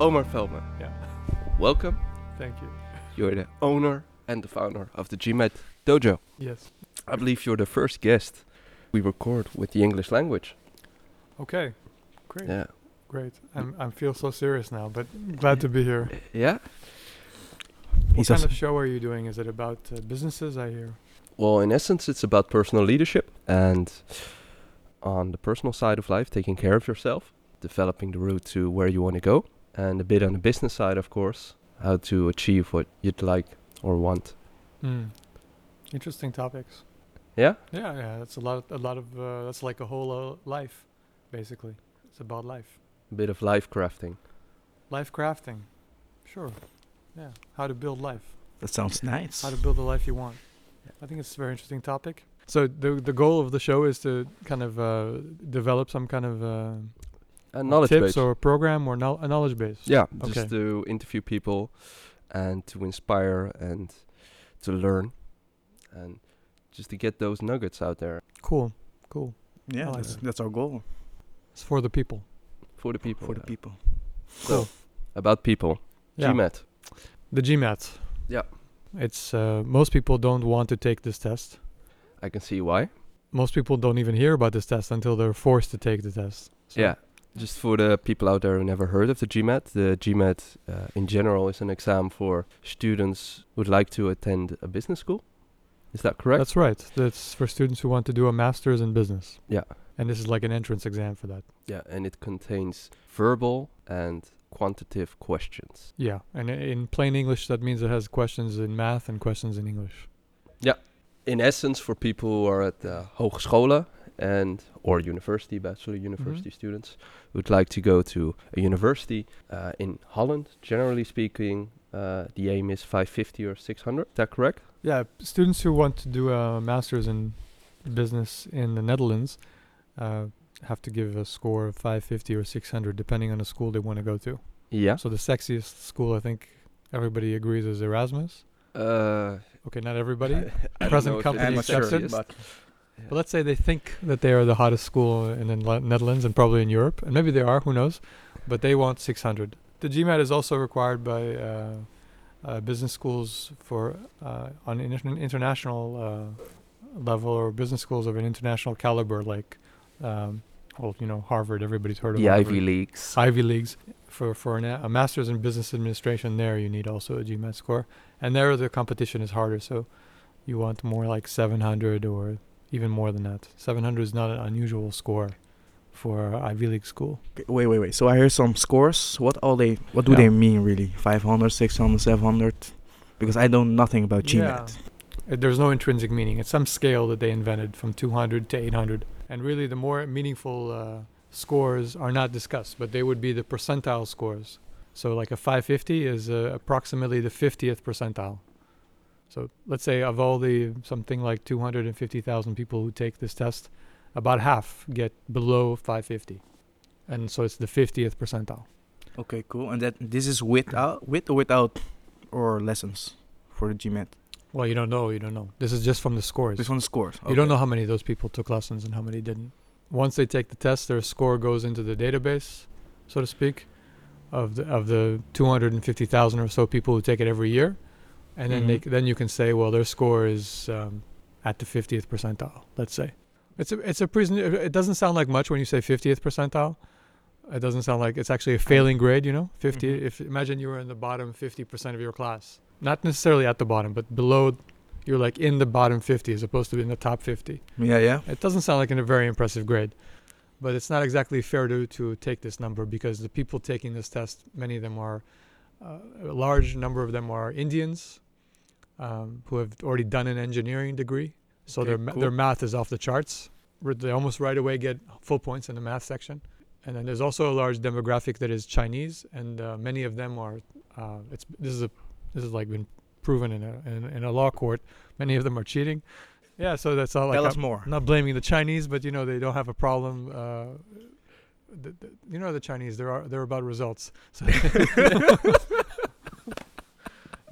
Omar Feldman. Yeah. Welcome. Thank you. You're the owner and the founder of the GMAT Dojo. Yes. I believe you're the first guest we record with the English language. Okay. Great. Yeah. Great. I'm I feel so serious now, but glad to be here. Yeah. What He's kind of show are you doing? Is it about uh, businesses? I hear. Well, in essence, it's about personal leadership and on the personal side of life, taking care of yourself, developing the route to where you want to go, and a bit on the business side, of course, how to achieve what you'd like or want. Hmm. Interesting topics. Yeah? Yeah, yeah. That's a lot. a lot of. Uh, that's like a whole uh, life, basically. It's about life. A bit of life crafting. Life crafting. Sure. Yeah. How to build life. That sounds nice. How to build the life you want. I think it's a very interesting topic. So the the goal of the show is to kind of uh, develop some kind of And knowledge tips base. or a program or no- a knowledge base. Yeah, Okay. just to interview people and to inspire and to learn and just to get those nuggets out there Cool. Cool. yeah, like that's, that. that's our goal It's for the people. for the people. for the yeah. people. So, about people. Yeah. GMAT. The GMAT. Yeah. It's uh, most people don't want to take this test. I can see why. Most people don't even hear about this test until they're forced to take the test. So Yeah. Just for the people out there who never heard of the GMAT, the GMAT uh, in general is an exam for students who'd like to attend a business school. Is that correct? That's right. That's for students who want to do a master's in business. yeah. And this is like an entrance exam for that. Yeah, and it contains verbal and quantitative questions. Yeah. And in plain English, that means it has questions in math and questions in English. Yeah. In essence for people who are at uh, hogescholen and or university bachelor university students who'd like to go to a university uh, in Holland generally speaking uh, the aim is 550 or 600 is that correct Yeah. Students who want to do a master's in business in the Netherlands uh, have to give a score of 550 or 600, depending on the school they want to go to. yeah So the sexiest school, I think everybody agrees, is Erasmus. uh, Okay, not everybody. Present company it I'm is not sure, accepted. But let's say they think that they are the hottest school in the Netherlands and probably in Europe, and maybe they are, who knows? But they want 600. The GMAT is also required by uh, uh, business schools for uh, on inter- international uh, level or business schools of an international caliber, like um, well, you know, Harvard. Everybody's heard of the Harvard. Ivy Leagues Ivy Leagues. For for an, a master's in business administration, there you need also a GMAT score, and there the competition is harder. So you want more like 700 or even more than that. 700 is not an unusual score for Ivy League school. Wait, wait, wait. So I hear some scores. What are they? What do Yeah. they mean really? 500, 600, 700? Because I know nothing about GMAT. Uh, There's no intrinsic meaning. It's some scale that they invented from 200 to 800. And really, the more meaningful uh, scores are not discussed, but they would be the percentile scores. So, like a 550 is uh, approximately the 50th percentile. So, let's say of all the something like 250,000 people who take this test, about half get below 550. And so it's the 50th percentile. Okay, cool. And that this is without, with or without, or lessons for the GMAT. Well, you don't know. You don't know. This is just from the scores. This one scores. You don't know how many of those people took lessons and how many didn't. Once they take the test, their score goes into the database, so to speak, of the of the 250,000 or so people who take it every year, and then they Mhm. c- then you can say, well, their score is um, at the 50th percentile. Let's say it's a it's a present. It doesn't sound like much when you say 50th percentile. It doesn't sound like it's actually a failing grade. You know, 50. Mhm. If imagine you were in the bottom 50% of your class, not necessarily at the bottom, but below. You're like in the bottom 50 as opposed to in the top 50. Yeah, yeah. It doesn't sound like in a very impressive grade, but it's not exactly fair to, to take this number because the people taking this test, many of them are, uh, a large number of them are Indians um, who have already done an engineering degree. So Okay, their, cool. their math is off the charts. They almost right away get full points in the math section. And then there's also a large demographic that is Chinese, and uh, many of them are. Uh, it's this is a this has like been proven in a in, in a law court. Many of them are cheating. Yeah, so that's all. Like Tell I'm- us more. Not blaming the Chinese, but you know they don't have a problem. Uh, th- th- you know the Chinese, they're are- they're about results. So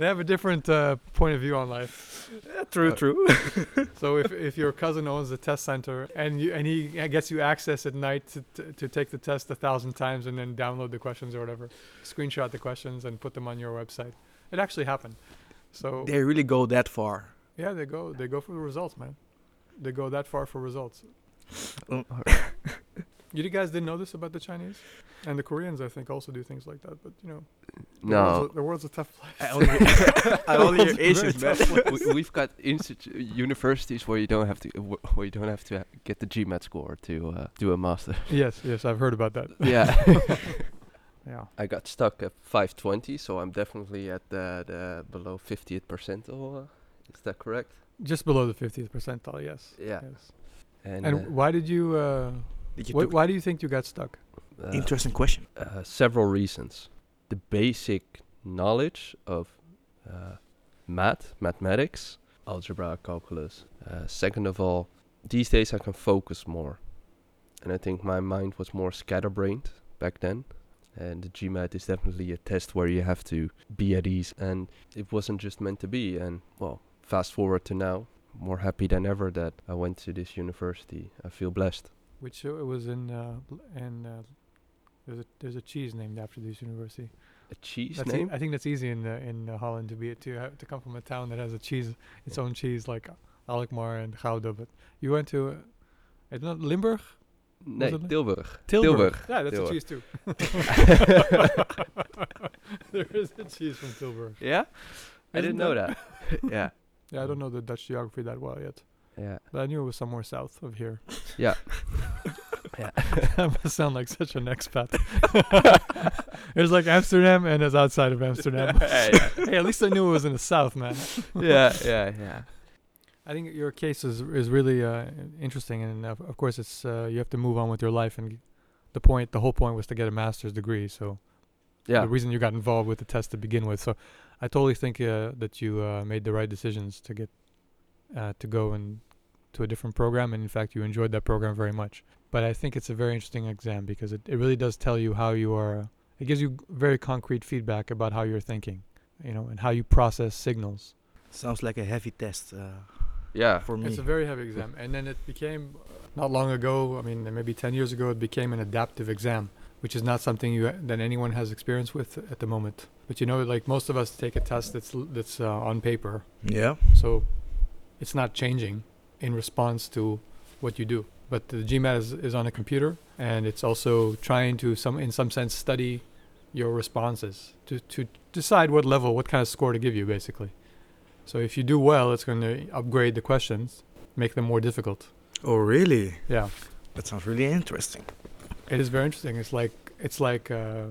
they have a different uh, point of view on life. true, Uh, true. So if, if your cousin owns the test center and you and he gets you access at night to, to, to take the test a thousand times and then download the questions or whatever, screenshot the questions and put them on your website. It actually happened. So they really go that far. yeah, they go they go for the results, man. They go that far for results. You guys didn't know this about the Chinese and the Koreans. I think also do things like that. But you know, the No, world's a, the world's a tough place. I only, I only hear Asians, man. we, we've got institu- universities where you don't have to where you don't have to get the GMAT score to uh, do a master. yes, yes, I've heard about that. yeah, Yeah. I got stuck at 520, so I'm definitely at the, the below 50th percentile. Uh, is that correct? Just below the 50th percentile, yes. Yeah. Yes. And, And uh, why did you? Uh, Did you wh- took- why do you think you got stuck? uh, Interesting question. uh, several reasons. The basic knowledge of uh, math, mathematics, algebra, calculus. Uh, second of all, these days I can focus more. And I think my mind was more scatterbrained back then. And the GMAT is definitely a test where you have to be at ease. And it wasn't just meant to be. And well, fast forward to now, more happy than ever that I went to this university. I feel blessed. Which uh, it was in uh, in uh, there's a there's a cheese named after this university. A cheese That's e- name? I think that's easy in uh, in uh, Holland to be to have, to come from a town that has a cheese its own cheese like Alkmaar and Gouda. But you went to uh, I don't know Limburg, nee, like- Tilburg. Tilburg. Yeah, that's Tilburg. a cheese too. there is a cheese from Tilburg. Yeah? I Isn't didn't know that. yeah. Yeah, I don't know the Dutch geography that well yet, Yeah. but I knew it was somewhere south of here. Yeah. yeah. that must sound like such an expat. There's like Amsterdam and it's outside of Amsterdam. yeah. hey, at least I knew it was in the south, man. yeah, yeah, yeah. I think your case is is really uh, interesting, and of, of course, it's uh, you have to move on with your life. And the point, the whole point, was to get a master's degree. So Yeah. the reason you got involved with the test to begin with. So I totally think uh, that you uh, made the right decisions to get uh, to go and to a different program, and in fact, you enjoyed that program very much. But I think it's a very interesting exam because it, it really does tell you how you are. It gives you very concrete feedback about how you're thinking, you know, and how you process signals. Sounds like a heavy test uh, Yeah. for me. It's a very heavy exam, and then it became uh, not long ago. I mean, maybe ten years ago, it became an adaptive exam, which is not something you that anyone has experience with at the moment. But you know, like most of us take a test that's that's uh, on paper, yeah. so it's not changing in response to what you do. But the GMAT is, is on a computer, and it's also trying to some in some sense study your responses to to decide what level, what kind of score to give you, basically. So if you do well, it's going to upgrade the questions, make them more difficult. Oh, really? Yeah, That sounds really interesting. it is very interesting. It's like it's like uh,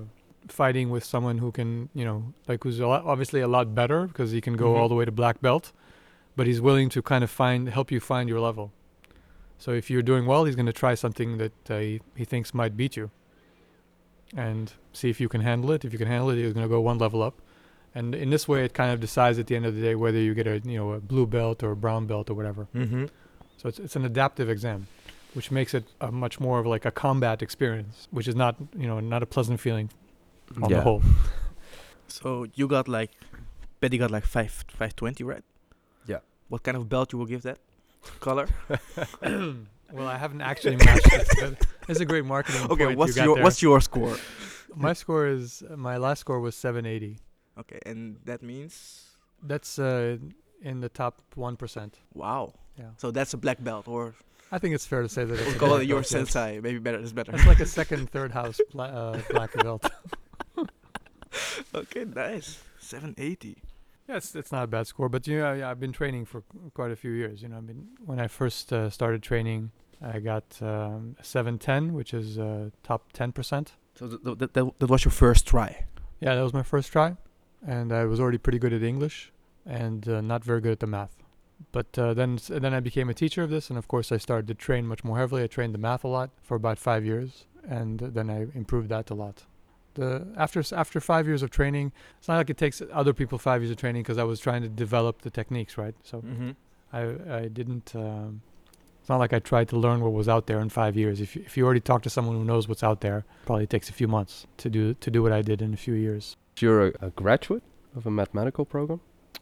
fighting with someone who can, you know, like who's a lot, obviously a lot better because he can go Mhm. all the way to black belt, but he's willing to kind of find help you find your level. So if you're doing well, he's going to try something that uh, he, he thinks might beat you, and see if you can handle it. If you can handle it, he's going to go one level up, and in this way, it kind of decides at the end of the day whether you get a you know a blue belt or a brown belt or whatever. Mm-hmm. So it's it's an adaptive exam, which makes it a much more of like a combat experience, which is not you know not a pleasant feeling on yeah. the whole. So you got like, Betty got like five five twenty, right? What kind of belt you will give that? Color? well, I haven't actually matched it. But it's a great marketing okay. point What's you got your there. What's your score? my score is my last score was 780. Okay, and that means That's uh, in the top one percent. wow. Yeah, So that's a black belt, or I think it's fair to say that it's we'll call it your sensei. Maybe better. It's better. It's like a second, third house bla- uh, black belt. okay, nice. Seven eighty. Yeah, it's it's not a bad score, but you know, yeah, I've been training for quite a few years. You know, I mean, when I first uh, started training, I got um, 710, which is uh, top 10 percent. So th- th- that, that was your first try. Yeah, that was my first try, and I was already pretty good at English and uh, not very good at the math. But uh, then then I became a teacher of this, and of course I started to train much more heavily. I trained the math a lot for about five years, and then I improved that a lot. The after after five years of training, it's not like it takes other people five years of training because I was trying to develop the techniques, right? So Mm-hmm. I I didn't. Um, it's not like I tried to learn what was out there in five years. If you, if you already talk to someone who knows what's out there, probably takes a few months to do to do what I did in a few years. You're a, a graduate of a mathematical program.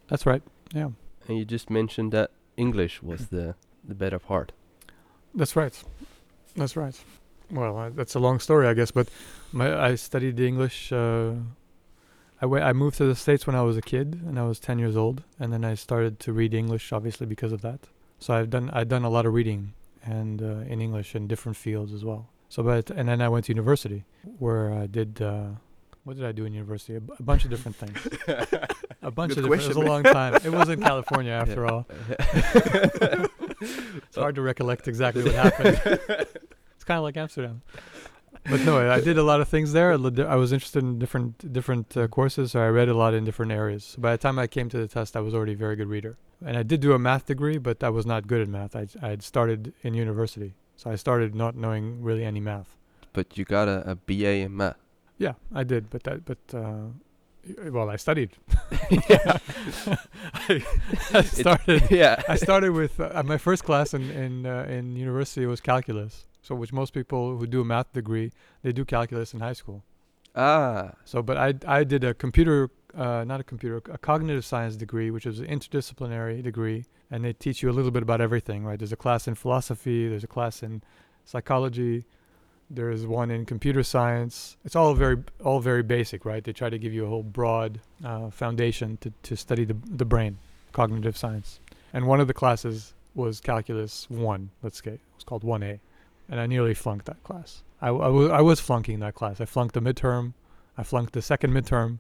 That's right. Yeah, And you just mentioned that English was the the better part. that's right. That's right. Well, that's a long story, I guess. But my I studied English. Uh, I moved to the states when I was a kid, and I was ten years old, and then I started to read English, obviously because of that. So I've done I've done a lot of reading and uh, in English in different fields as well. So, but and then I went to university where I did. Uh, what did I do in university? A, b- a bunch of different things. A bunch Good of different. It was a long time. It was in California after all. It's hard to recollect exactly what happened. It's kind of like Amsterdam. But no, I I did a lot of things there. I was interested in different different uh, courses, so I read a lot in different areas. By the time I came to the test, I was already a very good reader. And I did do a math degree, but I was not good at math. I I had started in university, so I started not knowing really any math. but you got a, a BA in math. Yeah, I did, but that but uh, well, I studied. yeah. I, I started. yeah. I started with uh, my first class in in uh, in university was calculus. So, which most people who do a math degree, they do calculus in high school. Ah. So, but I I did a computer, uh, not a computer, a cognitive science degree, which is an interdisciplinary degree, and they teach you a little bit about everything. Right? There's a class in philosophy. There's a class in psychology. There's one in computer science. It's all very all very basic, right? They try to give you a whole broad uh, foundation to to study the the brain, cognitive science. And one of the classes was calculus one. Let's say it was called one A, and I nearly flunked that class. I, I, w- I was flunking that class. I flunked the midterm. I flunked the second midterm.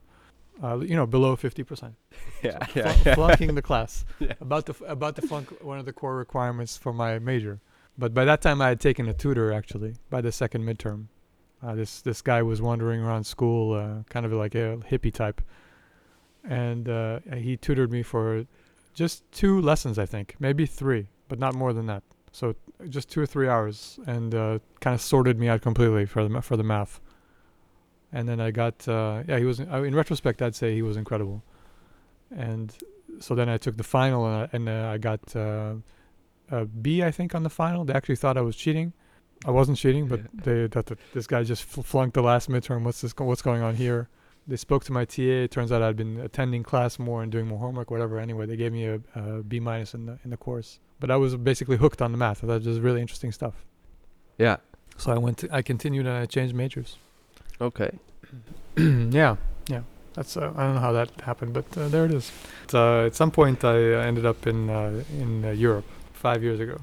Uh, you know, below fifty percent. Yeah. So yeah. flu- yeah. flunking the class. Yeah. About to f- about to flunk one of the core requirements for my major. But by that time, I had taken a tutor actually. By the second midterm, uh, this this guy was wandering around school, uh, kind of like a hippie type, and uh, he tutored me for just two lessons, I think, maybe three, but not more than that. So just two or three hours, and uh, kind of sorted me out completely for the for the math. And then I got uh, yeah, he was in retrospect, I'd say he was incredible. And so then I took the final, and I, and uh, I got uh, a B, I think, on the final. They actually thought I was cheating. I wasn't cheating, but Yeah. they thought that this guy just fl- flunked the last midterm. What's this? Go- what's going on here? They spoke to my TA. It turns out I'd been attending class more and doing more homework, whatever. Anyway, they gave me a, a B minus in the in the course. But I was basically hooked on the math. I thought it was really interesting stuff. Yeah. So I went. To, I continued and I changed majors. Okay. yeah, yeah. That's uh, I don't know how that happened, but uh, there it is. Uh, at some point, I uh, ended up in uh, in uh, Europe five years ago,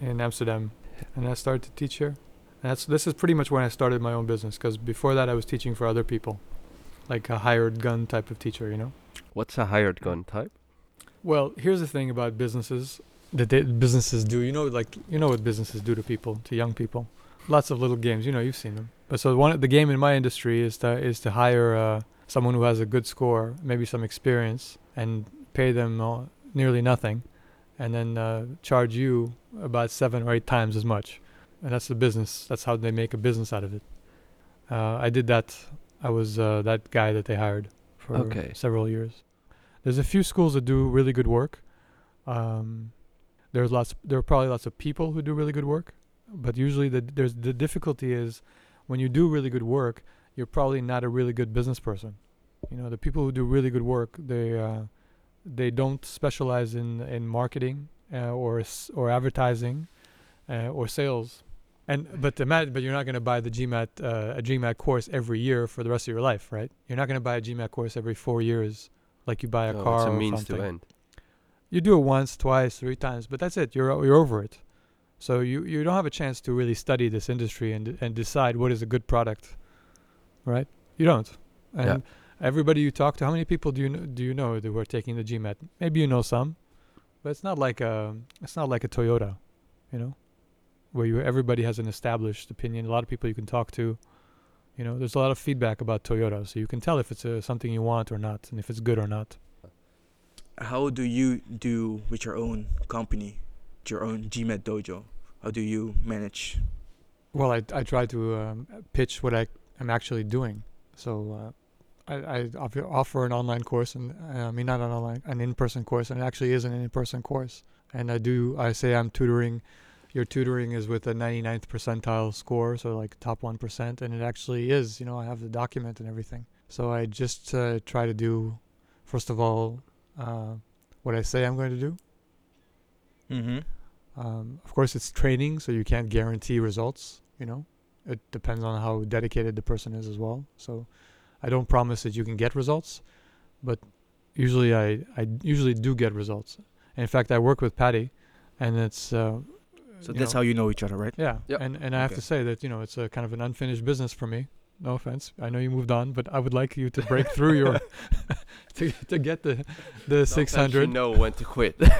in Amsterdam, and I started to teach here. And that's this is pretty much when I started my own business. Because before that, I was teaching for other people, like a hired gun type of teacher, you know. What's a hired gun type? Well, here's the thing about businesses that they, businesses do. You know, like you know what businesses do to people, to young people. Lots of little games. You know, you've seen them. But so one the game in my industry is to is to hire uh, someone who has a good score, maybe some experience, and pay them uh, nearly nothing, and then uh, charge you about seven or eight times as much. And that's the business. That's how they make a business out of it. Uh, I did that. I was uh, that guy that they hired for Okay. several years. There's a few schools that do really good work. Um, there's lots. There are probably lots of people who do really good work, but usually the there's the difficulty is when you do really good work, you're probably not a really good business person. You know, the people who do really good work, they uh, they don't specialize in in marketing uh, or or advertising uh, or sales. And but the mat, but you're not going to buy the GMAT uh, a GMAT course every year for the rest of your life, right? You're not going to buy a GMAT course every four years, like you buy a Oh, car it's a or means something to end. you do it once, twice, three times, but that's it. You're you're over it. So you you don't have a chance to really study this industry and and decide what is a good product, right? You don't. And Yeah. everybody you talk to, how many people do you know, do you know who are taking the GMAT? Maybe you know some, but it's not like a it's not like a Toyota, you know, where you everybody has an established opinion. A lot of people you can talk to. You know, there's a lot of feedback about Toyota, so you can tell if it's uh something you want or not, and if it's good or not. How do you do with your own company, your own GMAT dojo? How do you manage? Well, I I try to um, pitch what I am actually doing. So uh, I I offer, offer an online course, and uh, I mean not an online, an in-person course, and it actually is an in-person course. And I do I say I'm tutoring. Your tutoring is with a 99th percentile score, so like top one percent, and it actually is. You know, I have the document and everything. So I just uh, try to do first of all, uh, what I say I'm going to do. Mm-hmm. Um, of course, it's training, so you can't guarantee results. You know, it depends on how dedicated the person is as well. So, I don't promise that you can get results, but usually I I usually do get results. And in fact, I work with Patty, and it's uh, So that's know, how you know each other, right? yeah. Yep. And and I have Okay. to say that you know it's a kind of an unfinished business for me. No offense, I know you moved on, but I would like you to break through your to to get the the six Sometimes You know when to quit.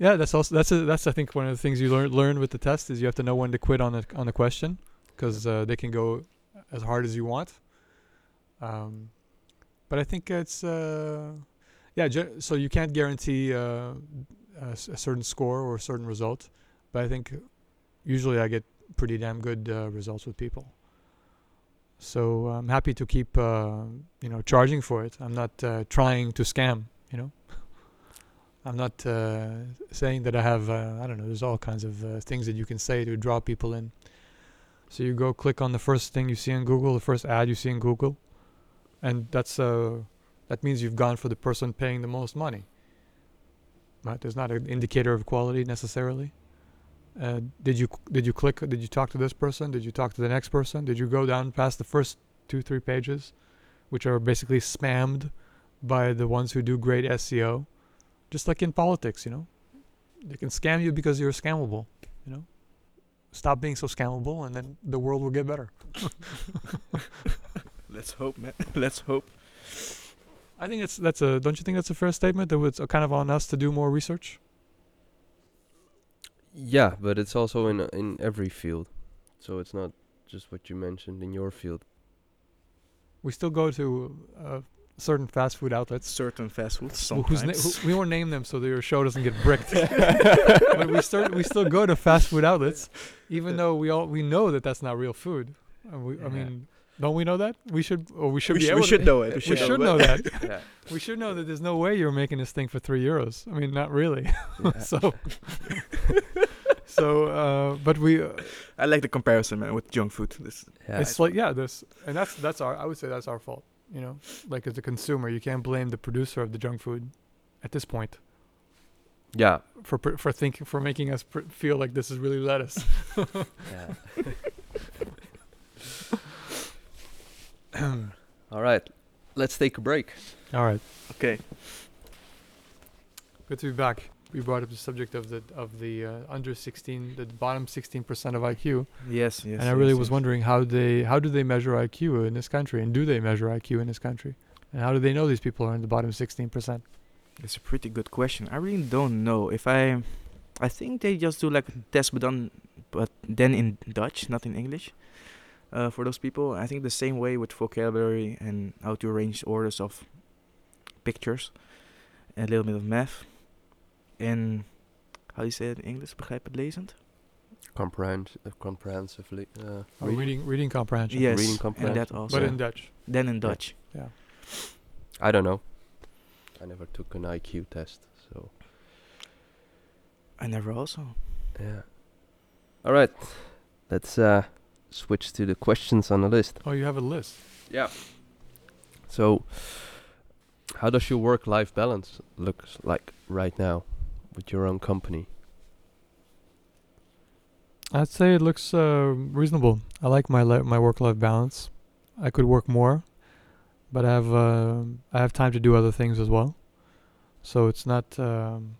Yeah, that's also that's a, that's I think one of the things you learn learn with the test is you have to know when to quit on the on the question because uh, they can go as hard as you want. Um, but I think it's uh, yeah. Ge- so you can't guarantee uh, a, s- a certain score or a certain result, but I think usually I get pretty damn good uh, results with people. So I'm happy to keep uh, you know charging for it. I'm not uh, trying to scam. You know. I'm not uh, saying that I have, uh, I don't know, there's all kinds of uh, things that you can say to draw people in. So you go click on the first thing you see in Google, the first ad you see in Google, and that's uh, that means you've gone for the person paying the most money. Right? There's not an indicator of quality necessarily. Uh, did you did you click? Did you talk to this person? Did you talk to the next person? Did you go down past the first two three pages, which are basically spammed by the ones who do great SEO? just like in politics, you know, they can scam you because you're scammable. You know, stop being so scammable, and then the world will get better. Let's hope, man. Let's hope. I think it's that's a. Don't you think that's a fair statement? That it's kind of on us to do more research. Yeah, but it's also in in every field, so it's not just what you mentioned in your field. We still go to uh, certain fast food outlets. Certain fast food. wh- whose na- Sometimes. who, we won't name them so that your show doesn't get bricked. but we still we still go to fast food outlets, even though we all we know that that's not real food. And we, I mean, don't we know that? We should or we should we, be sh- able we should know it. We should should know know that. yeah. We should know that there's no way you're making this thing for three euros. I mean, not really. yeah. so, so, uh, but we, uh, I like the comparison, man, with junk food. This, yeah. it's like yeah, this, and that's that's our. I would say that's our fault. You know, like as a consumer, you can't blame the producer of the junk food at this point yeah. for for thinking for making us pr- feel like this is really lettuce. Yeah. All right, let's take a break. All right, okay. good to be back. We brought up the subject of the of the uh, under 16, the bottom 16 percent of IQ. Yes, yes. and I really yes, was yes. wondering how they how do they measure IQ in this country, and do they measure IQ in this country, and how do they know these people are in the bottom sixteen percent? It's a pretty good question. I really don't know if I. I think they just do like a test, but done, but then in Dutch, not in English. Uh, for those people, I think the same way with vocabulary and how to arrange orders of pictures, and a little bit of math, and how do you say it in English? Begrijpend lezend. Comprehend, uh, comprehensively. Uh, Or read- reading reading comprehension, Yes, reading and comprehension. that also. but Yeah. in Dutch. then in Dutch. Yeah. I don't know. I never took an IQ test, so I never also. yeah. All right, let's uh, switch to the questions on the list. Oh, you have a list. Yeah. So, how does your work-life balance look like right now with your own company? I'd say it looks uh, reasonable. I like my li- my work life balance. I could work more, but I have uh, I have time to do other things as well. So it's not. Um,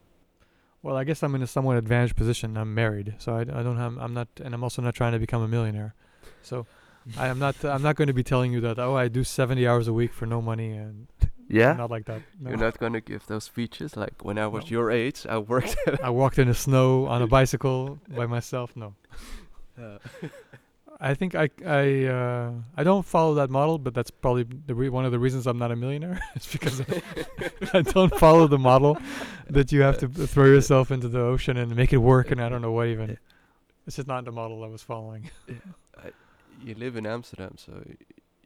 well, I guess I'm in a somewhat advantaged position. I'm married, so I, I don't have. I'm not, and I'm also not trying to become a millionaire. So I am not. I'm not going to be telling you that. Oh, I do 70 hours a week for no money, and not like that. No. You're not gonna give those speeches like when I was No. your age. I worked. I walked in the snow on a bicycle by myself. No. I think I I uh, I don't follow that model, but that's probably the re- one of the reasons I'm not a millionaire. it's because I don't follow the model that you have to b- throw yourself into the ocean and make it work, and I don't know what even. It's just not the model I was following. you live in Amsterdam, so y-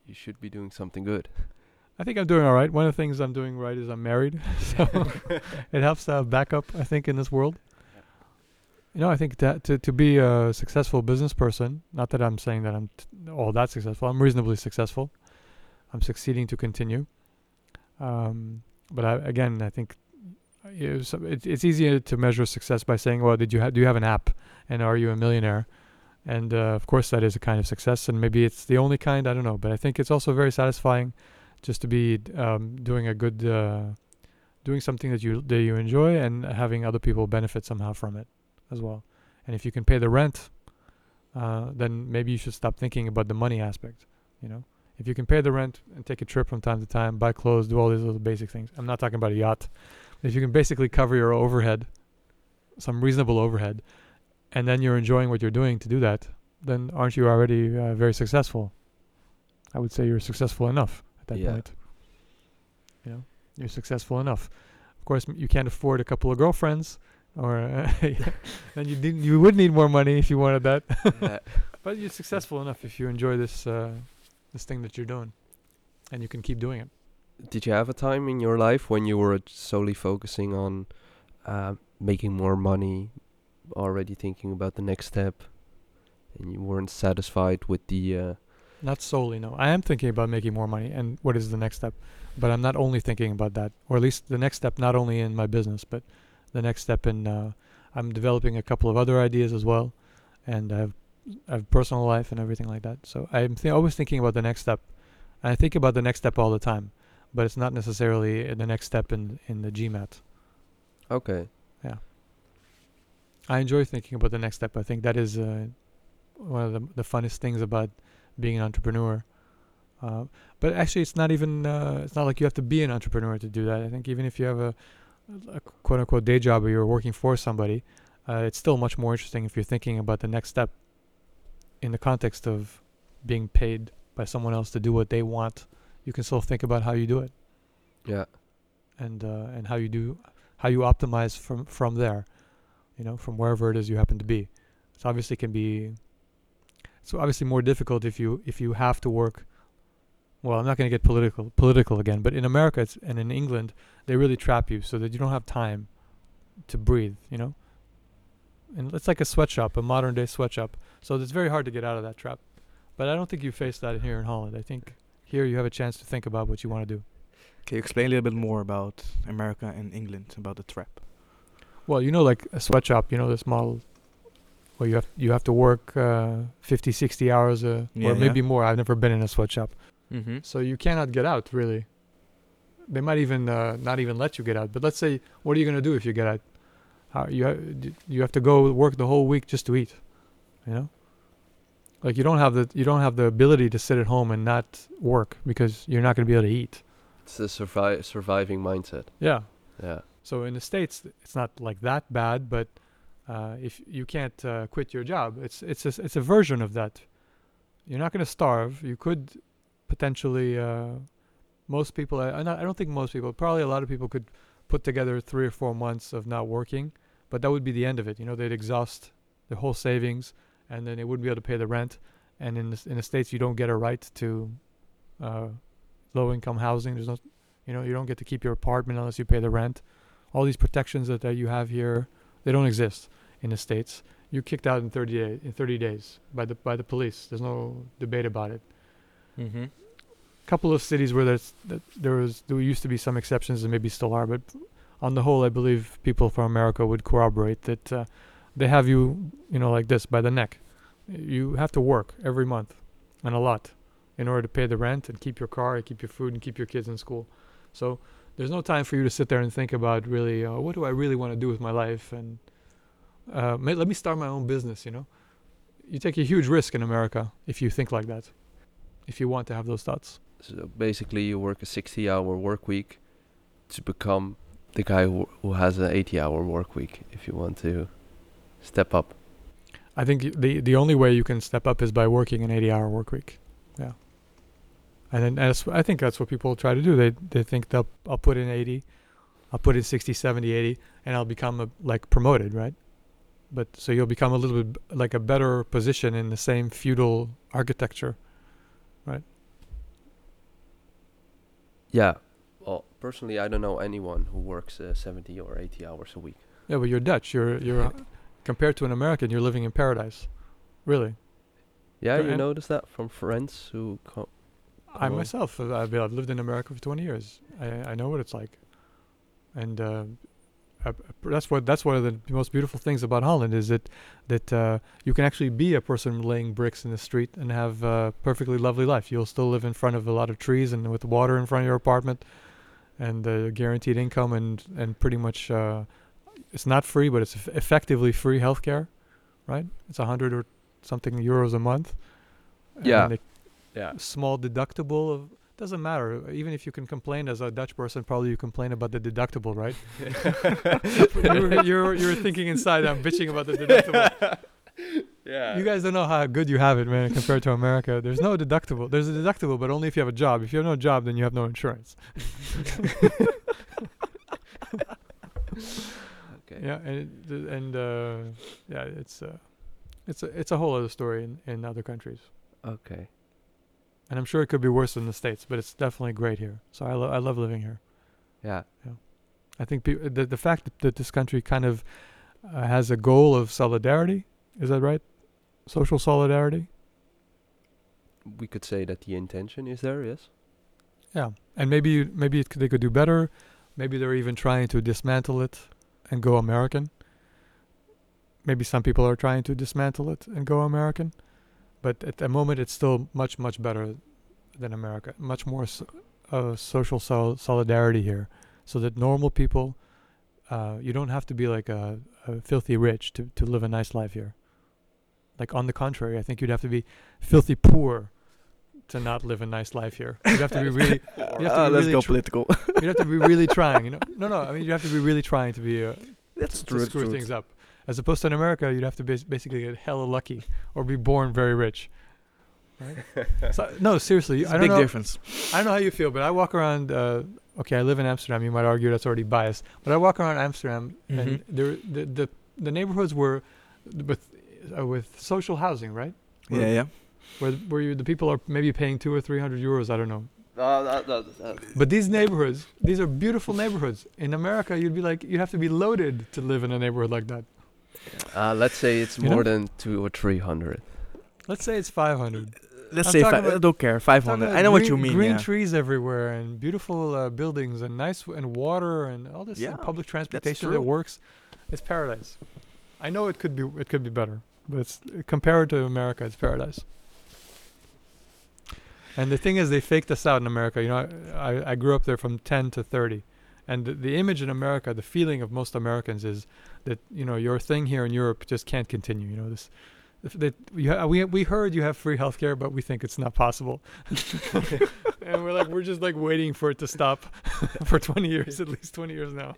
you should be doing something good. I think I'm doing all right. One of the things I'm doing right is I'm married, so it helps to have backup. I think in this world. You know, I think that to to be a successful business person, not that I'm saying that I'm t- all that successful. I'm reasonably successful. I'm succeeding to continue. Um, but I, again, I think uh, you know, so it's it's easier to measure success by saying, well, did you ha- do you have an app, and are you a millionaire? And uh, of course, that is a kind of success, and maybe it's the only kind. I don't know, but I think it's also very satisfying just to be um, doing a good, uh, doing something that you that you enjoy, and having other people benefit somehow from it as well. And if you can pay the rent, uh, then maybe you should stop thinking about the money aspect. You know, if you can pay the rent and take a trip from time to time, buy clothes, do all these little basic things. I'm not talking about a yacht. If you can basically cover your overhead, some reasonable overhead, and then you're enjoying what you're doing to do that, then aren't you already uh, very successful? I would say you're successful enough that Yeah. point. You know, you're successful enough. Of course, m- you can't afford a couple of girlfriends, or uh, then you didn't. You would need more money if you wanted that. Yeah. But you're successful enough if you enjoy this uh, this thing that you're doing, and you can keep doing it. Did you have a time in your life when you were solely focusing on uh, making more money, already thinking about the next step, and you weren't satisfied with the? Not solely, no. I am thinking about making more money and what is the next step, but I'm not only thinking about that, or at least the next step, not only in my business, but the next step in. Uh, I'm developing a couple of other ideas as well, and I have, I have personal life and everything like that. So I'm th- always thinking about the next step. And I think about the next step all the time, but it's not necessarily uh, the next step in in the GMAT. okay. Yeah. I enjoy thinking about the next step. I think that is uh, one of the the funnest things about being an entrepreneur. Uh, but actually, it's not even. Uh, it's not like you have to be an entrepreneur to do that. I think even if you have a, a quote unquote day job or you're working for somebody, uh, it's still much more interesting if you're thinking about the next step in the context of being paid by someone else to do what they want. You can still think about how you do it Yeah. and uh, and how you do how you optimize from from there you know from wherever it is you happen to be it's obviously can be it's obviously more difficult if you if you have to work well i'm not going to get political political again but in america it's, and in england they really trap you so that you don't have time to breathe you know? And it's like a sweatshop a modern day sweatshop. So it's very hard to get out of that trap. But i don't think you face that here in holland. I think here you have a chance to think about what you want to do. Can you explain a little bit more about America and England about the trap? Well, you know, like a sweatshop, you know, this model where you have you have to work uh, 50, 60 hours, uh, Yeah, or maybe yeah. more. I've never been in a sweatshop, Mm-hmm. so you cannot get out really. They might even uh, not even let you get out. But let's say, what are you gonna do if you get out? How you ha- you have to go work the whole week just to eat, you know? Like you don't have the you don't have the ability to sit at home and not work because you're not gonna be able to eat. It's the survi- surviving mindset. Yeah, Yeah. So in the states, it's not like that bad, but uh, if you can't uh, quit your job, it's it's a, it's a version of that. You're not going to starve. You could potentially. Uh, most people, I, I don't think most people, probably a lot of people could put together three or four months of not working, but that would be the end of it. You know, they'd exhaust their whole savings, and then they wouldn't be able to pay the rent. And in the, in the states, you don't get a right to uh, low income housing. There's no you know, you don't get to keep your apartment unless you pay the rent. All these protections that, that you have here, they don't exist in the states. You're kicked out in 30 days. In 30 days by the by the police. There's no debate about it. Mm-hmm. couple of cities where there's that there was there used to be some exceptions and maybe still are, but on the whole, I believe people from America would corroborate that uh, they have you, you know, like this by the neck. You have to work every month, and a lot, in order to pay the rent and keep your car, and keep your food, and keep your kids in school. So there's no time for you to sit there and think about really, uh, what do I really want to do with my life, and uh, may, let me start my own business. You know, you take a huge risk in America if you think like that, if you want to have those thoughts. So basically, you work a 60-hour work week to become the guy who who has an 80-hour work week. If you want to step up. I think the the only way you can step up is by working an 80 hour work week. Yeah. And then that's I think that's what people try to do. They they think they'll I'll put in 80, I'll put in 60, 70, 80 and I'll become a, like promoted, right? But so you'll become a little bit like a better position in the same feudal architecture. Right? Yeah. Well, personally, I don't know anyone who works uh, 70 or 80 hours a week. Yeah, but you're Dutch. You're you're compared to an American, you're living in paradise. Really. Yeah, you and- notice that from friends who come. I myself, I've, I've lived in America for 20 years. I, I know what it's like. and uh, uh, that's what that's one of the most beautiful things about Holland is that that uh, you can actually be a person laying bricks in the street and have a perfectly lovely life. You'll still live in front of a lot of trees and with water in front of your apartment, and uh, guaranteed income and and pretty much uh, it's not free, but it's eff- effectively free healthcare, right? It's a hundred or something euros a month. Yeah. Yeah. small deductible of doesn't matter. Even if you can complain as a dutch person probably you complain about the deductible right? You're, you're you're thinking inside i'm bitching about the deductible. Yeah. you guys don't know how good you have it man compared to america. There's no deductible. There's a deductible but only if you have a job. If you have no job then you have no insurance. Okay. yeah and it, and uh, yeah it's uh, it's a it's a whole other story in, in other countries. Okay. And i'm sure it could be worse in the states but it's definitely great here so i, lo- I love living here Yeah. I think peop the the fact that, that this country kind of uh, has a goal of solidarity is that right? Social solidarity. We could say that the intention is there. Yes. Yeah, and maybe you- maybe it could, they could do better. Maybe they're even trying to dismantle it and go American. Maybe some people are trying to dismantle it and go American, but at the moment it's still much much better than America. Much more so, uh, social sol- solidarity here, so that normal people, uh, you don't have to be like a, a filthy rich to to live a nice life here. Like on the contrary, I think you'd have to be filthy poor to not live a nice life here. You'd have to be really You have to Ah, be let's really go tr- political. you have to be really trying, you know. No, no. I mean, you have to be really trying to be uh, That's to true. screw true. things up. As opposed to in America, you'd have to bas- basically get hella lucky or be born very rich. Right? so, no, seriously, It's I a don't big know. difference. I don't know how you feel, but I walk around. Uh, okay, I live in Amsterdam. You might argue that's already biased, but I walk around Amsterdam, and Mhm. there, the, the the neighborhoods were with uh, with social housing, right? Where, Yeah, yeah. Where where you, the people are maybe paying two or three hundred euros. I don't know. Uh, that, that, that, But these neighborhoods, these are beautiful neighborhoods. In America, you'd be like, you'd have to be loaded to live in a neighborhood like that. Uh, let's say it's You more know? than two or three hundred. Let's say it's 500. Let's I'm say talking fi- about- I don't care. Five hundred. Talking I know about what you mean. Green yeah. trees everywhere and beautiful uh, buildings and nice w- and water and all this uh, Yeah, public transportation that true. works. It's paradise. I know it could be it could be better, but it's compared to America, it's paradise. And the thing is, they faked us out in America. You know, I, I, I grew up there from 10 to 30. And the, the image in America, the feeling of most Americans is that, you know, your thing here in Europe just can't continue. You know, this, that you ha- we, we heard you have free healthcare, but we think it's not possible. and we're like, we're just like waiting for it to stop for 20 years, at least 20 years now.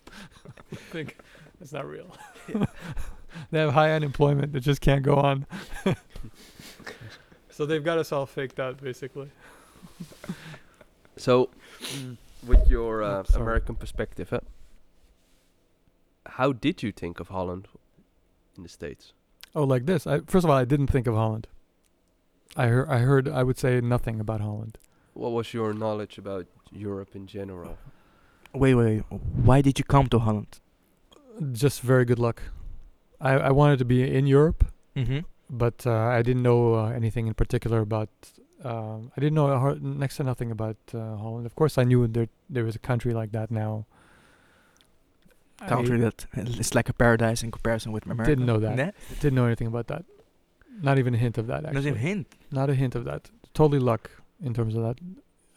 I think it's not real. they have high unemployment that just can't go on. so they've got us all faked out, basically. So, mm. With your Oh, uh, sorry. American perspective, huh? how did you think of Holland in the States? Oh, like this. I, first of all, I didn't think of Holland. I heard, I heard, I would say nothing about Holland. What was your knowledge about Europe in general? Wait, wait. Why did you come to Holland? Just very good luck. I, I wanted to be in Europe, Mm-hmm. but uh, I didn't know uh, anything in particular about. Um, I didn't know a har- next to nothing about uh, Holland. Of course, I knew there there was a country like that now. Country I that it's like a paradise in comparison with America. Didn't know that. Nah, didn't know anything about that. Not even a hint of that. Not Actually, even hint. Not a hint of that. Totally luck in terms of that.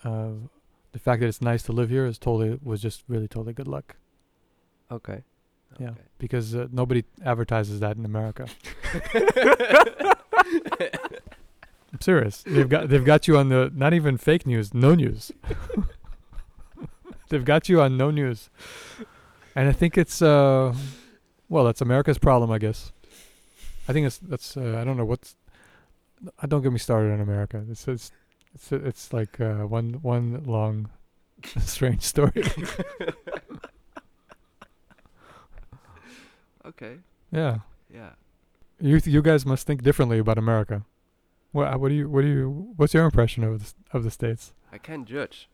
Uh, the fact that it's nice to live here is totally was just really totally good luck. Okay. Yeah, Okay. because uh, nobody advertises that in America. I'm serious. They've got they've got you on the not even fake news, no news. they've got you on no news, and I think it's uh, well, that's America's problem, I guess. I think it's that's uh, I don't know what's. Uh, don't get me started on America. It's it's it's it's like uh, one one long strange story. okay. yeah. Yeah. You th- you guys must think differently about America. What what do you what do you what's your impression of the s- of the states? I can't judge.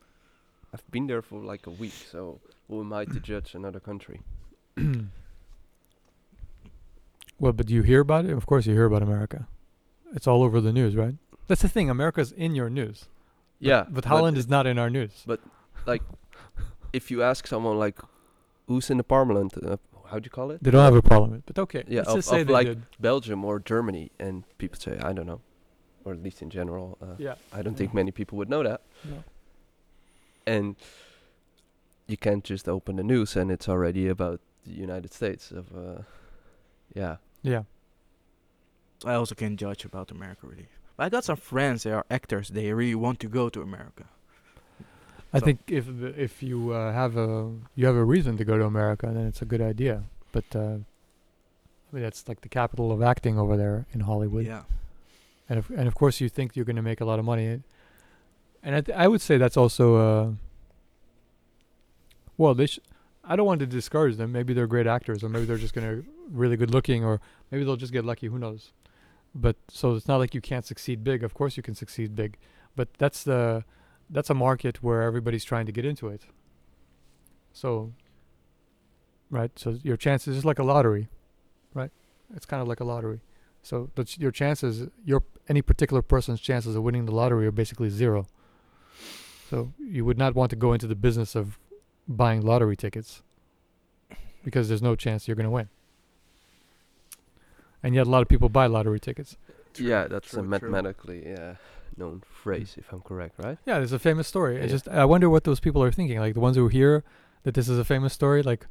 I've been there for like a week, so who am I to judge another country? well, but do you hear about it? Of course, you hear about America. It's all over the news, right? That's the thing. America's in your news. Yeah, but Holland is not in our news. But like, if you ask someone like, who's in the parliament? Uh, how do you call it? They don't have a parliament, but okay. Yeah, let's of- just say of like- did. Belgium or Germany, and people say I don't know, or at least in general, uh, Yeah. I don't think many people would know that. No. And you can't just open the news and it's already about the United States of, uh, yeah. Yeah. I also can't judge about America really. But I got some friends. They are actors. They really want to go to America. I So- think if if you uh, have a you have a reason to go to America, then it's a good idea. But uh, I mean, that's like the capital of acting over there in Hollywood. Yeah. And of, and of course you think you're going to make a lot of money. And I, th- I would say that's also uh well they sh- i don't want to discourage them. Maybe they're great actors or maybe they're just going to really good looking or maybe they'll just get lucky. Who knows? But so it's not like you can't succeed big. Of course you can succeed big. But that's the that's a market where everybody's trying to get into it. So right? So your chances is like a lottery right? It's kind of like a lottery. So your chances, your any particular person's chances of winning the lottery are basically zero. So you would not want to go into the business of buying lottery tickets because there's no chance you're going to win. And yet a lot of people buy lottery tickets. yeah, that's true, a mathematically uh, known phrase, if I'm correct, right? Yeah, there's a famous story. I Yeah. just I wonder what those people are thinking. Like the ones who hear that this is a famous story, like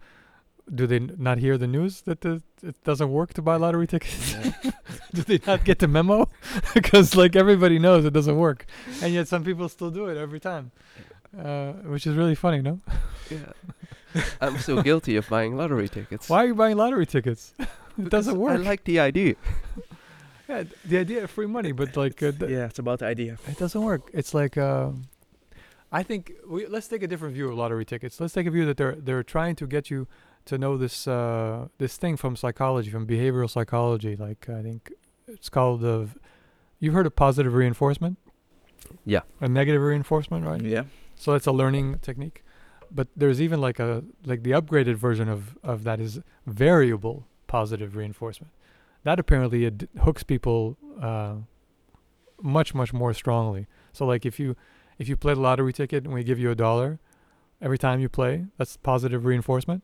do they not hear the news that the, it doesn't work to buy lottery tickets? do they not get the memo? Because like everybody knows it doesn't work, and yet some people still do it every time, uh, which is really funny, no? Yeah. I'm still guilty of buying lottery tickets. Why are you buying lottery tickets? it Because doesn't work. I like the idea. yeah, the idea of free money, but like uh, th- Yeah, it's about the idea. It doesn't work. It's like um, I think we let's take a different view of lottery tickets. Let's take a view that they're they're trying to get you to know this uh, this thing from psychology, from behavioral psychology. Like I think it's called uh, you've heard of positive reinforcement, Yeah. a negative reinforcement, right? Yeah. So it's a learning technique. But there's even like a like the upgraded version of of that is variable positive reinforcement. That apparently it hooks people uh, much much more strongly. So like if you if you play the lottery ticket and we give you a dollar every time you play, that's positive reinforcement.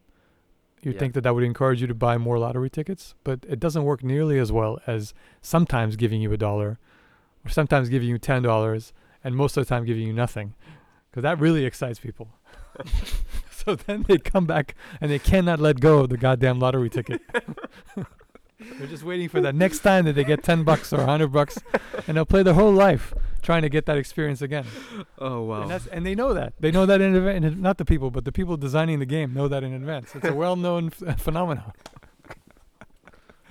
You'd Yeah. think that that would encourage you to buy more lottery tickets, but it doesn't work nearly as well as sometimes giving you a dollar, or sometimes giving you ten dollars, and most of the time giving you nothing, because that really excites people. so then they come back and they cannot let go of the goddamn lottery ticket. They're just waiting for that next time that they get ten bucks or hundred bucks, and they'll play their whole life trying to get that experience again. Oh wow. And, that's, and they know that. They know that in advance. Not the people, but the people designing the game know that in advance. It's a well-known f- phenomenon.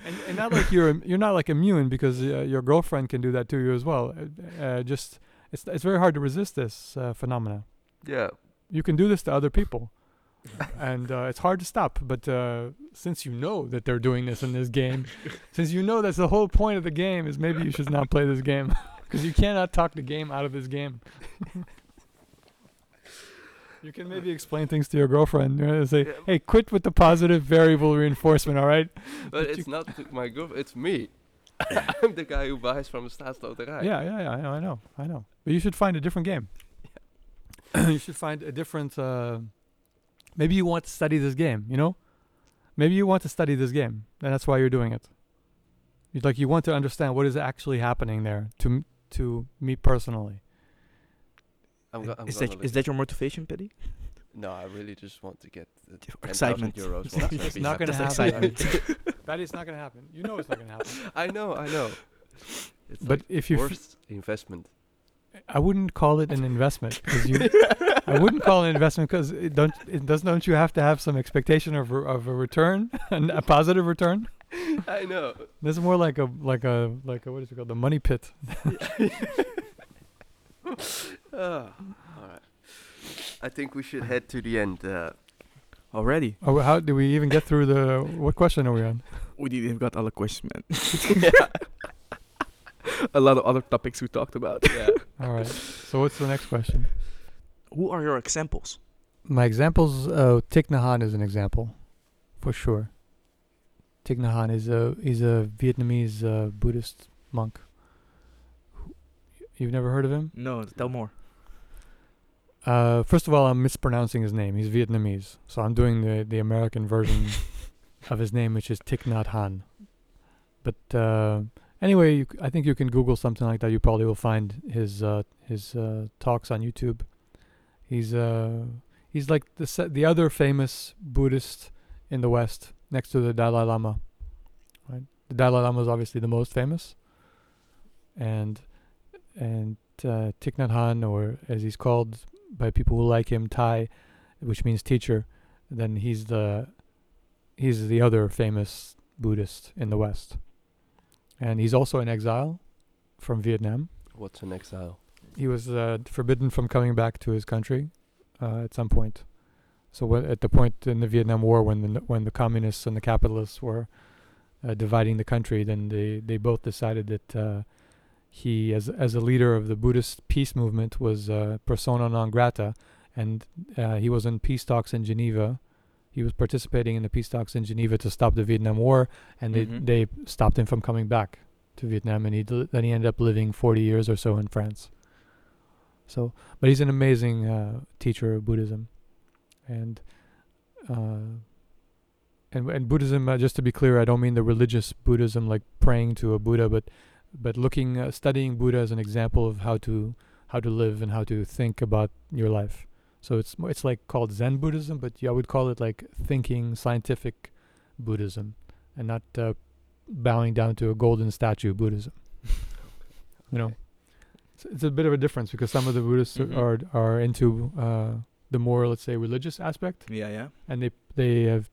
And, and not like you're you're not like immune because uh, your girlfriend can do that to you as well. Uh, uh, just it's it's very hard to resist this uh, phenomena. Yeah. You can do this to other people, and uh, it's hard to stop. But uh, since you know that they're doing this in this game, since you know that's the whole point of the game, is maybe you should not play this game because you cannot talk the game out of this game. you can maybe explain things to your girlfriend. You know, say. "Hey, quit with the positive variable reinforcement, all right?" But But it's not my girlfriend, it's me. I'm the guy who buys from the Staatsloterij. Yeah, yeah, yeah. I know, I know, I know. But you should find a different game. you should find a different. Uh, maybe you want to study this game. You know, maybe you want to study this game, and that's why you're doing it. You like you want to understand what is actually happening there to to me personally. I'm go- I'm is gonna that look is that your motivation, Petty? No, I really just want to get the Your excitement. euros. It's not, I'll it's be not going to happen. excitement. That is not going to happen. You know it's not going to happen. I know, I know. It's But like if you, f- worst investment. I wouldn't call it an investment because you. I wouldn't call it an investment because it don't. It does. Don't you have to have some expectation of re- of a return, and a positive return? I know. This is more like a like a like a what is it called? The money pit. Ah, all right. I think we should head to the end. Uh, Already. Oh, how do we even get through the? What question are we on? We didn't even got all the questions, man. A lot of other topics we talked about. yeah. All right. So what's the next question? Who are your examples? My examples. Uh, Thich Nhat Hanh is an example, for sure. Thich Nhat Hanh is a he's a Vietnamese uh, Buddhist monk. You've never heard of him? No, tell more. Uh, first of all, I'm mispronouncing his name. He's Vietnamese, so I'm doing the the American version of his name, which is Thich Nhat Hanh. But uh, anyway, you, c- I think you can Google something like that. You probably will find his uh, his uh, talks on YouTube. He's uh, he's like the se- the other famous Buddhist in the West, next to the Dalai Lama. Right, the Dalai Lama is obviously the most famous, and and uh, Thich Nhat Hanh, or as he's called by people who like him, Thay, which means teacher. Then he's the he's the other famous Buddhist in the West, and he's also in exile from Vietnam. What's an exile? He was uh, forbidden from coming back to his country uh, at some point. So wh- at the point in the Vietnam War, when the when the communists and the capitalists were uh, dividing the country, then they, they both decided that uh, he, as as a leader of the Buddhist peace movement, was uh, persona non grata, and uh, he was in peace talks in Geneva. He was participating in the peace talks in Geneva to stop the Vietnam War, and Mhm. they they stopped him from coming back to Vietnam, and he then he ended up living 40 years or so in France. So, but he's an amazing uh, teacher of Buddhism, and uh, and and Buddhism. Uh, just to be clear, I don't mean the religious Buddhism like praying to a Buddha, but but looking uh, studying Buddha as an example of how to how to live and how to think about your life. So it's it's like called Zen Buddhism, but yeah, I would call it like thinking scientific Buddhism, and not uh, bowing down to a golden statue Buddhism. You know, it's, it's a bit of a difference because some of the Buddhists Mhm. are are into uh, the more let's say religious aspect, Yeah, yeah. and they they have.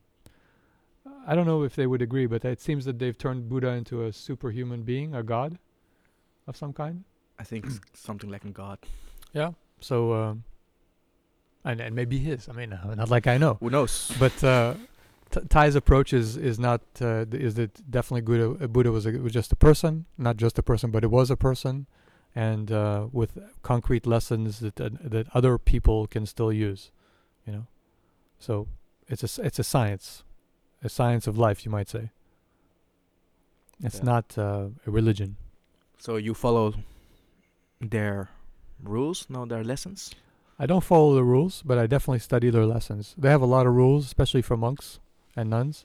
I don't know if they would agree, but it seems that they've turned Buddha into a superhuman being, a god of some kind. I think something like a god. Yeah. So, um, and and maybe his. I mean, uh, not like I know, Who knows? but uh, T- Thay's approach is is not uh, th- is that definitely Buddha. uh, Buddha was a, was just a person, not just a person, but it was a person, and uh, with concrete lessons that uh, that other people can still use, you know. So it's a it's a science, a science of life, you might say. It's Yeah. not uh, a religion. So you follow their rules, no, their lessons. I don't follow the rules, but I definitely study their lessons. They have a lot of rules, especially for monks and nuns,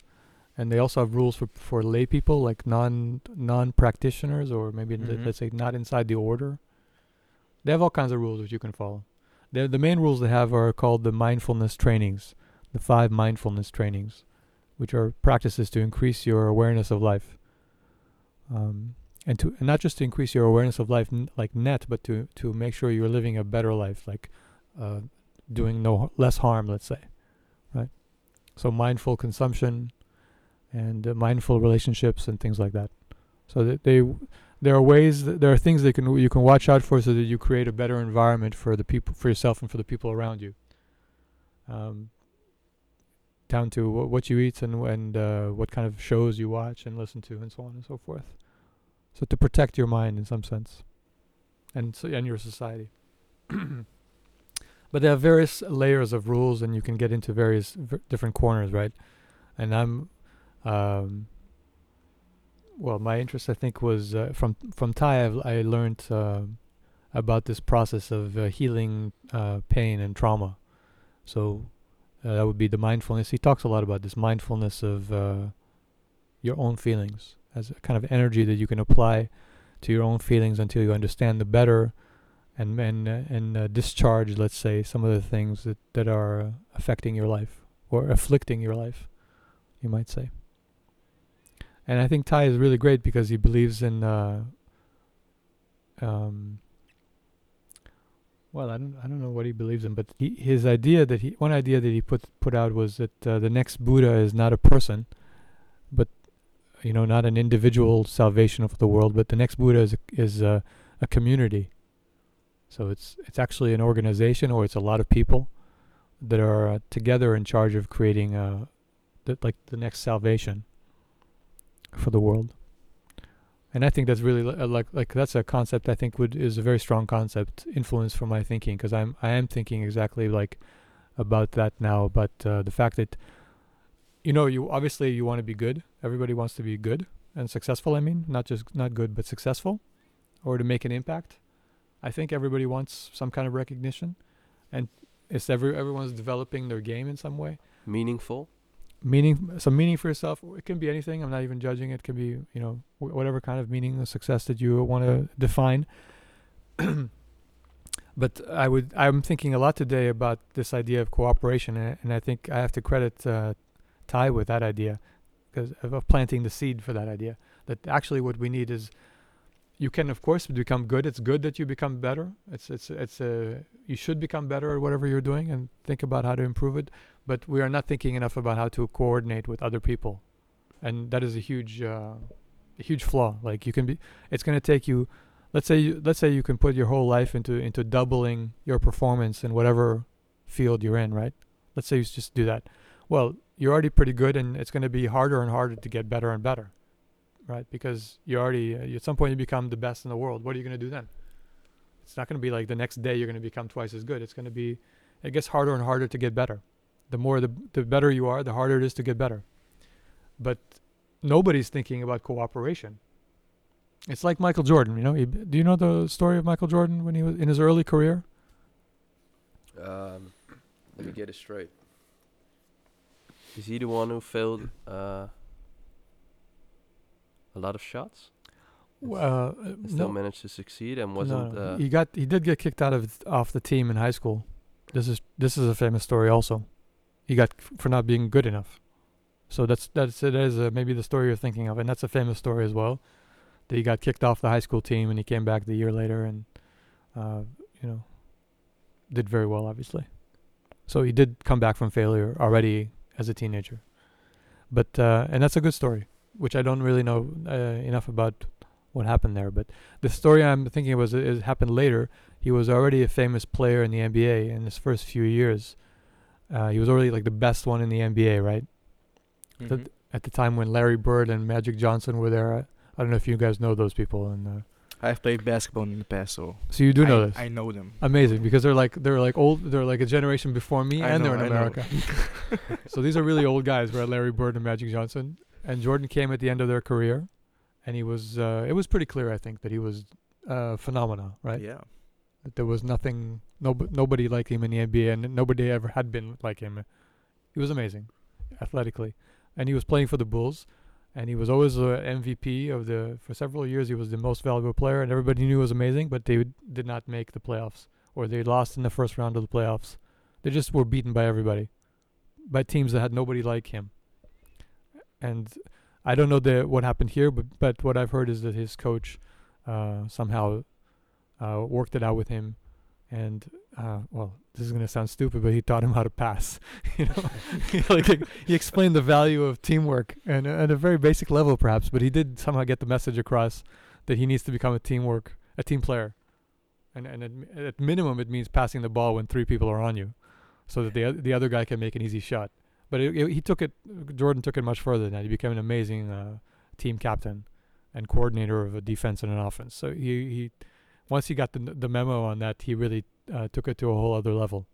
and they also have rules for for lay people, like non non practitioners, or maybe Mhm. let's say not inside the order. They have all kinds of rules which you can follow. The the main rules they have are called the mindfulness trainings, the five mindfulness trainings, which are practices to increase your awareness of life. Um, and to and not just to increase your awareness of life n- like net, but to to make sure you're living a better life, like uh, doing no h- less harm, let's say, right? So mindful consumption and uh, mindful relationships and things like that. So that they there are ways that there are things that can you can watch out for so that you create a better environment for the people for yourself and for the people around you. Um, down to wh- what you eat and and uh, what kind of shows you watch and listen to and so on and so forth. So to protect your mind in some sense, and so and your society. but there are various layers of rules, and you can get into various v- different corners, right? And I'm, um, well, my interest I think was uh, from from Thay. I've, I learned uh, about this process of uh, healing uh, pain and trauma. So uh, that would be the mindfulness. He talks a lot about this mindfulness of uh, your own feelings as a kind of energy that you can apply to your own feelings until you understand the better and and and discharge, let's say, some of the things that that are affecting your life or afflicting your life, you might say. And I think Thay is really great because he believes in. Uh, um, well, I don't I don't know what he believes in, but he, his idea that he one idea that he put put out was that uh, the next Buddha is not a person, but you know, not an individual salvation of the world, but the next Buddha is a, is a, a community. So it's it's actually an organization, or it's a lot of people that are uh, together in charge of creating uh, the, like the next salvation for the world. And I think that's really uh, like like that's a concept I think would is a very strong concept influence for my thinking because I'm I am thinking exactly like about that now. But uh, the fact that you know you obviously you want to be good. Everybody wants to be good and successful. I mean, not just not good but successful, or to make an impact. I think everybody wants some kind of recognition, and it's every everyone's developing their game in some way. Meaningful. Meaning, some meaning for yourself. It can be anything. I'm not even judging. It can be you know whatever kind of meaning of success that you want to define. but I would I'm thinking a lot today about this idea of cooperation, and, and I think I have to credit uh, Thay with that idea because of, of planting the seed for that idea. That actually what we need is you can of course become good. It's good that you become better. It's it's it's a you should become better at whatever you're doing and think about how to improve it. But we are not thinking enough about how to coordinate with other people, and that is a huge uh, a huge flaw. Like you can be, it's going to take you. Let's say you, let's say you can put your whole life into into doubling your performance in whatever field you're in, right? Let's say you just do that. Well, you're already pretty good, and it's going to be harder and harder to get better and better, right? Because you already uh, at some point you become the best in the world. What are you going to do then? It's not going to be like the next day you're going to become twice as good. It's going to be it gets harder and harder to get better. The more the the better you are, the harder it is to get better. But nobody's thinking about cooperation. It's like Michael Jordan, you know. He, do you know the story of Michael Jordan when he was in his early career? Um, let me get it straight. Is he the one who failed uh, a lot of shots? Uh, still no, managed to succeed and wasn't no. uh, he got he did get kicked out of off the team in high school. This is this is a famous story also. He got for not being good enough. So that's that's it is uh, maybe the story you're thinking of, and that's a famous story as well. That he got kicked off the high school team and he came back the year later and, uh, you know, did very well obviously. So he did come back from failure already as a teenager. But uh, and that's a good story, which I don't really know uh, enough about what happened there. But the story I'm thinking was it happened later. He was already a famous player in the NBA in his first few years. Uh, he was already like the best one in the NBA, right? The- Mhm. At the time when Larry Bird and Magic Johnson were there. I, I don't know if you guys know those people. And uh, I've played basketball in the past, so so you do know I, this. I know them. Amazing because they're like they're like old. They're like a generation before me, I and know, they're in I. America. so these are really old guys, right? Larry Bird and Magic Johnson. And Jordan came at the end of their career, and he was. Uh, it was pretty clear, I think, that he was uh, phenomena, right? Yeah. There was nothing, no, nobody like him in the NBA, and nobody ever had been like him. He was amazing, athletically, and he was playing for the Bulls, and he was always the MVP of the. For several years, he was the most valuable player, and everybody knew he was amazing. But they did not make the playoffs, or they lost in the first round of the playoffs. They just were beaten by everybody, by teams that had nobody like him. And I don't know the what happened here, but but what I've heard is that his coach uh, somehow uh, worked it out with him, and uh, well, this is gonna sound stupid, but he taught him how to pass. you know, like he explained the value of teamwork and at a very basic level, perhaps, but he did somehow get the message across that he needs to become a teamwork, a team player, and and at, at minimum, it means passing the ball when three people are on you, so that the the other guy can make an easy shot. But it, it- he took it. Jordan took it much further than that. He became an amazing uh, team captain and coordinator of a defense and an offense. So he, he once he got the the memo on that, he really uh, took it to a whole other level.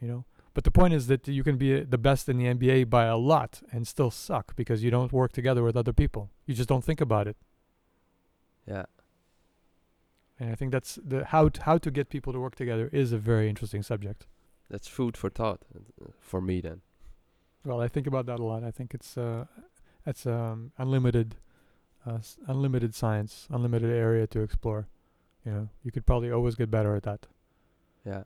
You know. But the point is that you can be uh, the best in the NBA by a lot and still suck because you don't work together with other people. You just don't think about it. yeah. And I think that's the how t- how to get people to work together is a very interesting subject. That's food for thought uh, for me then. Well, I think about that a lot. I think it's uh, it's um, unlimited, uh, s- unlimited science, unlimited area to explore. You know, you could probably always get better at that, Yeah.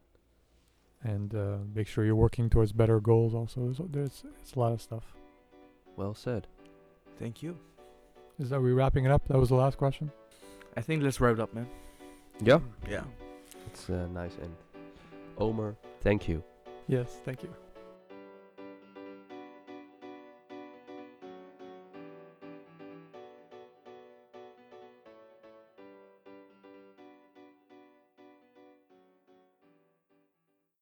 and uh, make sure you're working towards better goals. Also, there's there's it's a lot of stuff. Well said. Thank you. Is that we wrapping it up? That was the last question. I think let's wrap it up, man. Yeah. Yeah. It's a nice end. Omer, thank you. Yes, thank you.